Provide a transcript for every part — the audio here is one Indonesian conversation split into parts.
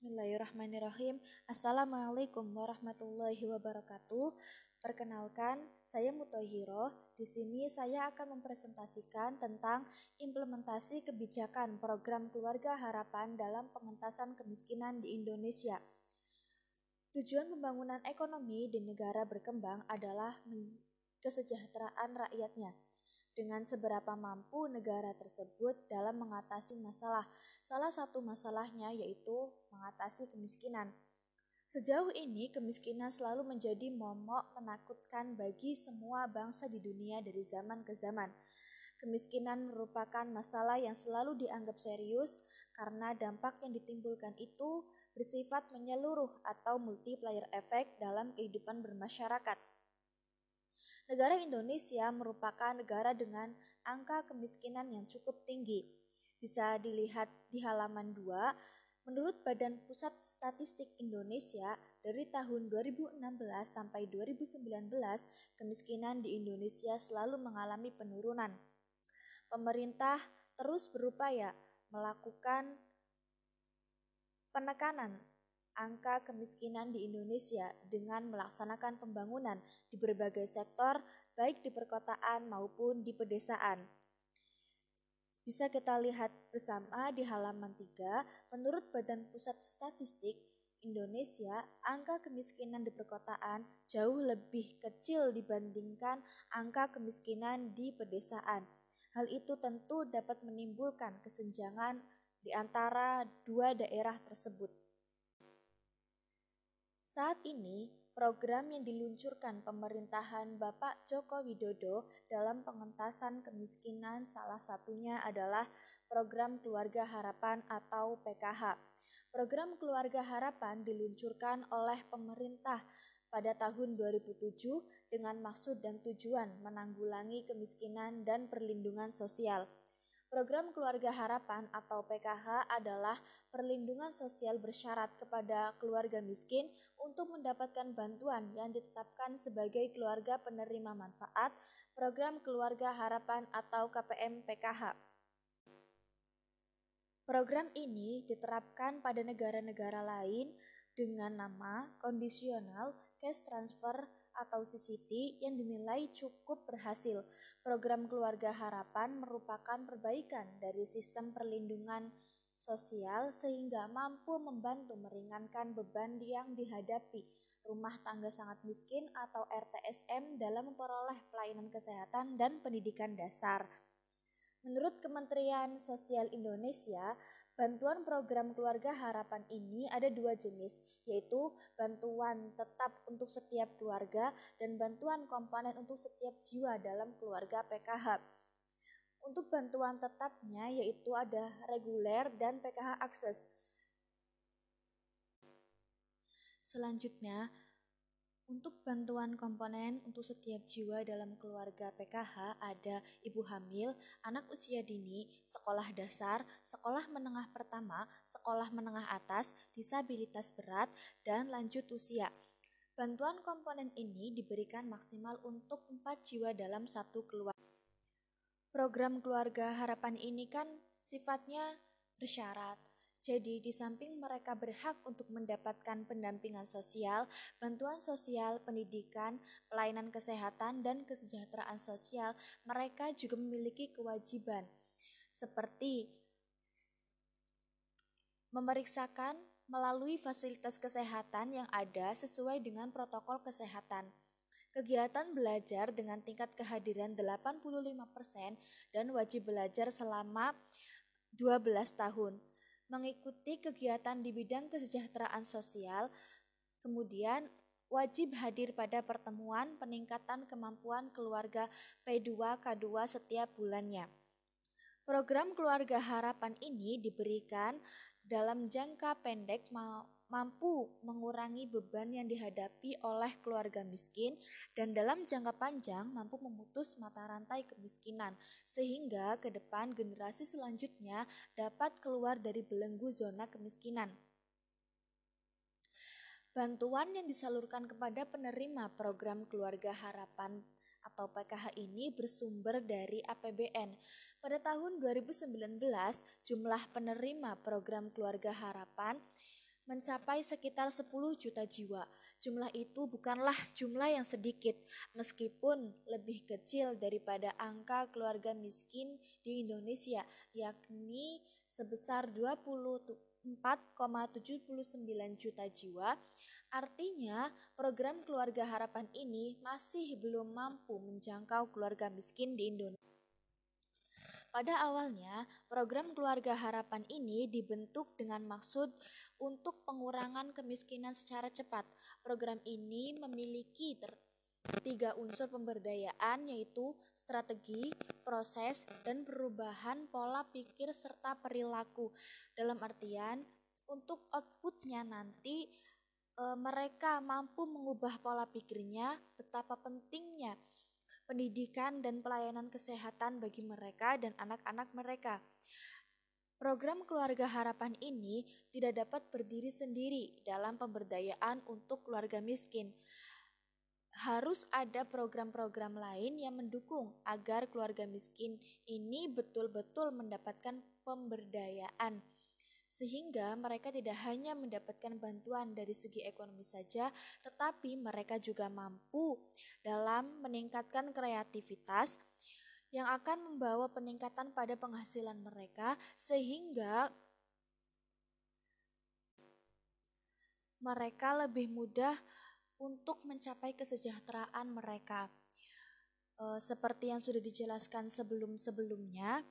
Bismillahirrahmanirrahim. Assalamualaikum warahmatullahi wabarakatuh. Perkenalkan, saya Mutohiro. Di sini saya akan mempresentasikan tentang implementasi kebijakan program Keluarga Harapan dalam pengentasan kemiskinan di Indonesia. Tujuan pembangunan ekonomi di negara berkembang adalah kesejahteraan rakyatnya dengan seberapa mampu negara tersebut dalam mengatasi masalah. Salah satu masalahnya yaitu mengatasi kemiskinan. Sejauh ini, kemiskinan selalu menjadi momok menakutkan bagi semua bangsa di dunia dari zaman ke zaman. Kemiskinan merupakan masalah yang selalu dianggap serius karena dampak yang ditimbulkan itu bersifat menyeluruh atau multiplier effect dalam kehidupan bermasyarakat. Negara Indonesia merupakan negara dengan angka kemiskinan yang cukup tinggi. Bisa dilihat di halaman 2, menurut Badan Pusat Statistik Indonesia, dari tahun 2016 sampai 2019, kemiskinan di Indonesia selalu mengalami penurunan. Pemerintah terus berupaya melakukan penekanan angka kemiskinan di Indonesia dengan melaksanakan pembangunan di berbagai sektor, baik di perkotaan maupun di pedesaan. Bisa kita lihat bersama di halaman 3, menurut Badan Pusat Statistik Indonesia, angka kemiskinan di perkotaan jauh lebih kecil dibandingkan angka kemiskinan di pedesaan. Hal itu tentu dapat menimbulkan kesenjangan di antara dua daerah tersebut. Saat ini, program yang diluncurkan pemerintahan Bapak Joko Widodo dalam pengentasan kemiskinan salah satunya adalah program Keluarga Harapan atau PKH. Program Keluarga Harapan diluncurkan oleh pemerintah pada tahun 2007 dengan maksud dan tujuan menanggulangi kemiskinan dan perlindungan sosial. Program Keluarga Harapan atau PKH adalah perlindungan sosial bersyarat kepada keluarga miskin untuk mendapatkan bantuan yang ditetapkan sebagai keluarga penerima manfaat Program Keluarga Harapan atau KPM PKH. Program ini diterapkan pada negara-negara lain dengan nama kondisional cash transfer atau CCT yang dinilai cukup berhasil. Program Keluarga Harapan merupakan perbaikan dari sistem perlindungan sosial sehingga mampu membantu meringankan beban yang dihadapi rumah tangga sangat miskin atau RTSM dalam memperoleh pelayanan kesehatan dan pendidikan dasar. Menurut Kementerian Sosial Indonesia, Bantuan program keluarga harapan ini ada dua jenis, yaitu bantuan tetap untuk setiap keluarga dan bantuan komponen untuk setiap jiwa dalam keluarga PKH. Untuk bantuan tetapnya yaitu ada reguler dan PKH akses. Selanjutnya, untuk bantuan komponen untuk setiap jiwa dalam keluarga PKH ada ibu hamil, anak usia dini, sekolah dasar, sekolah menengah pertama, sekolah menengah atas, disabilitas berat, dan lanjut usia. Bantuan komponen ini diberikan maksimal untuk empat jiwa dalam satu keluarga. Program keluarga harapan ini kan sifatnya bersyarat jadi, di samping mereka berhak untuk mendapatkan pendampingan sosial, bantuan sosial, pendidikan, pelayanan kesehatan, dan kesejahteraan sosial, mereka juga memiliki kewajiban seperti memeriksakan melalui fasilitas kesehatan yang ada sesuai dengan protokol kesehatan. Kegiatan belajar dengan tingkat kehadiran 85% dan wajib belajar selama 12 tahun mengikuti kegiatan di bidang kesejahteraan sosial, kemudian wajib hadir pada pertemuan peningkatan kemampuan keluarga P2K2 setiap bulannya. Program Keluarga Harapan ini diberikan dalam jangka pendek mampu mengurangi beban yang dihadapi oleh keluarga miskin dan dalam jangka panjang mampu memutus mata rantai kemiskinan sehingga ke depan generasi selanjutnya dapat keluar dari belenggu zona kemiskinan. Bantuan yang disalurkan kepada penerima program Keluarga Harapan atau PKH ini bersumber dari APBN. Pada tahun 2019, jumlah penerima program Keluarga Harapan mencapai sekitar 10 juta jiwa. Jumlah itu bukanlah jumlah yang sedikit, meskipun lebih kecil daripada angka keluarga miskin di Indonesia, yakni sebesar 24,79 juta jiwa. Artinya, program Keluarga Harapan ini masih belum mampu menjangkau keluarga miskin di Indonesia. Pada awalnya, program Keluarga Harapan ini dibentuk dengan maksud untuk pengurangan kemiskinan secara cepat. Program ini memiliki tiga unsur pemberdayaan yaitu strategi, proses, dan perubahan pola pikir serta perilaku. Dalam artian, untuk outputnya nanti e, mereka mampu mengubah pola pikirnya, betapa pentingnya pendidikan dan pelayanan kesehatan bagi mereka dan anak-anak mereka. Program Keluarga Harapan ini tidak dapat berdiri sendiri dalam pemberdayaan untuk keluarga miskin. Harus ada program-program lain yang mendukung agar keluarga miskin ini betul-betul mendapatkan pemberdayaan sehingga mereka tidak hanya mendapatkan bantuan dari segi ekonomi saja, tetapi mereka juga mampu dalam meningkatkan kreativitas yang akan membawa peningkatan pada penghasilan mereka, sehingga mereka lebih mudah untuk mencapai kesejahteraan mereka. E, seperti yang sudah dijelaskan sebelum-sebelumnya,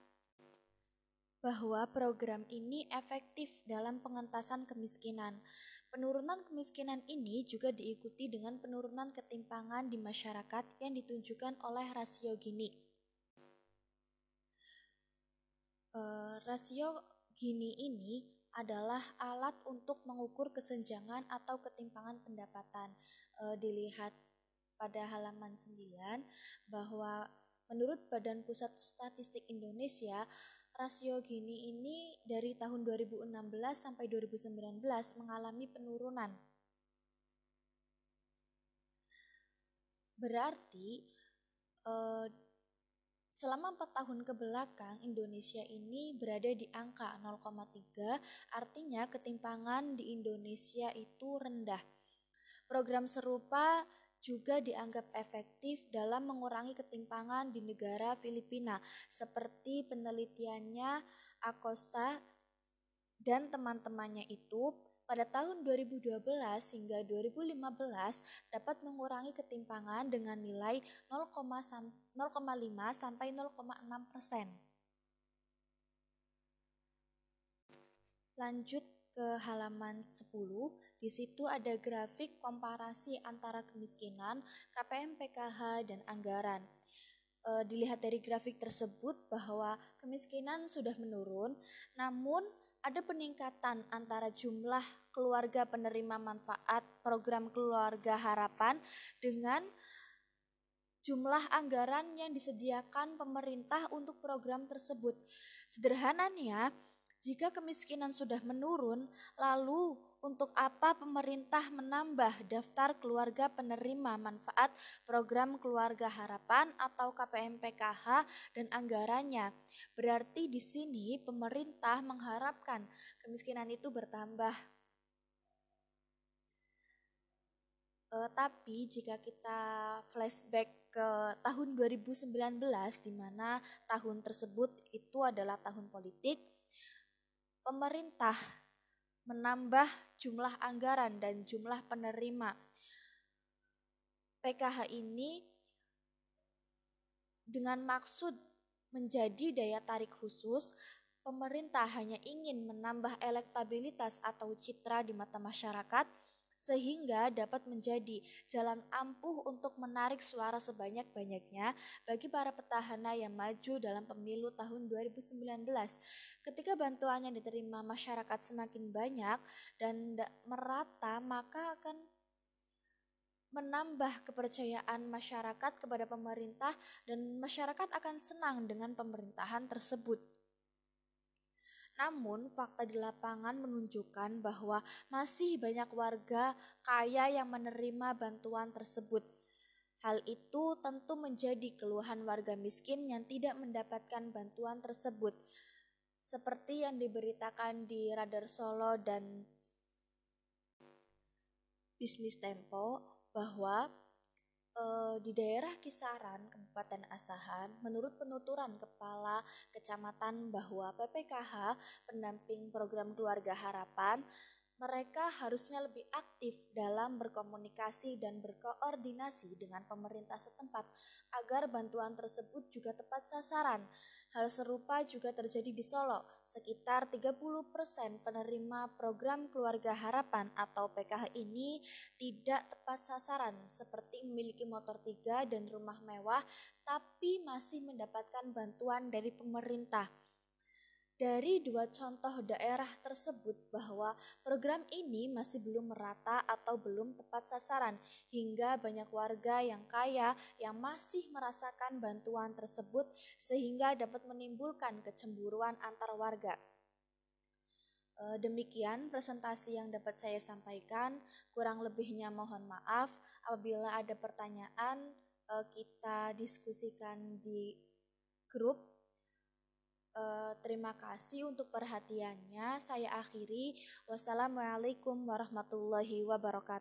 bahwa program ini efektif dalam pengentasan kemiskinan. Penurunan kemiskinan ini juga diikuti dengan penurunan ketimpangan di masyarakat yang ditunjukkan oleh rasio Gini. Uh, rasio Gini ini adalah alat untuk mengukur kesenjangan atau ketimpangan pendapatan. Uh, dilihat pada halaman 9 bahwa menurut Badan Pusat Statistik Indonesia, rasio Gini ini dari tahun 2016 sampai 2019 mengalami penurunan. Berarti eh, selama 4 tahun ke belakang Indonesia ini berada di angka 0,3 artinya ketimpangan di Indonesia itu rendah. Program serupa juga dianggap efektif dalam mengurangi ketimpangan di negara Filipina, seperti penelitiannya Acosta dan teman-temannya itu pada tahun 2012 hingga 2015 dapat mengurangi ketimpangan dengan nilai 0,5 sampai 0,6 persen. Lanjut ke halaman 10, di situ ada grafik komparasi antara kemiskinan, KPM PKH, dan anggaran. E, dilihat dari grafik tersebut bahwa kemiskinan sudah menurun, namun ada peningkatan antara jumlah keluarga penerima manfaat program keluarga harapan dengan jumlah anggaran yang disediakan pemerintah untuk program tersebut. Sederhananya, jika kemiskinan sudah menurun, lalu untuk apa pemerintah menambah daftar keluarga penerima manfaat program Keluarga Harapan atau KPM PKH dan anggarannya? Berarti di sini pemerintah mengharapkan kemiskinan itu bertambah. Uh, tapi jika kita flashback ke tahun 2019 di mana tahun tersebut itu adalah tahun politik, pemerintah menambah jumlah anggaran dan jumlah penerima. PKH ini dengan maksud menjadi daya tarik khusus, pemerintah hanya ingin menambah elektabilitas atau citra di mata masyarakat sehingga dapat menjadi jalan ampuh untuk menarik suara sebanyak-banyaknya bagi para petahana yang maju dalam pemilu tahun 2019. Ketika bantuan yang diterima masyarakat semakin banyak dan merata, maka akan menambah kepercayaan masyarakat kepada pemerintah dan masyarakat akan senang dengan pemerintahan tersebut. Namun, fakta di lapangan menunjukkan bahwa masih banyak warga kaya yang menerima bantuan tersebut. Hal itu tentu menjadi keluhan warga miskin yang tidak mendapatkan bantuan tersebut. Seperti yang diberitakan di Radar Solo dan Bisnis Tempo bahwa e, di daerah kisaran Kabupaten Asahan, menurut penuturan Kepala Kecamatan bahwa PPKH pendamping program Keluarga Harapan mereka harusnya lebih aktif dalam berkomunikasi dan berkoordinasi dengan pemerintah setempat agar bantuan tersebut juga tepat sasaran. Hal serupa juga terjadi di Solo. Sekitar 30% penerima program Keluarga Harapan atau PKH ini tidak tepat sasaran seperti memiliki motor tiga dan rumah mewah tapi masih mendapatkan bantuan dari pemerintah. Dari dua contoh daerah tersebut bahwa program ini masih belum merata atau belum tepat sasaran hingga banyak warga yang kaya yang masih merasakan bantuan tersebut sehingga dapat menimbulkan kecemburuan antar warga. E, demikian presentasi yang dapat saya sampaikan. Kurang lebihnya mohon maaf. Apabila ada pertanyaan, e, kita diskusikan di grup Uh, terima kasih untuk perhatiannya. Saya akhiri. Wassalamualaikum warahmatullahi wabarakatuh.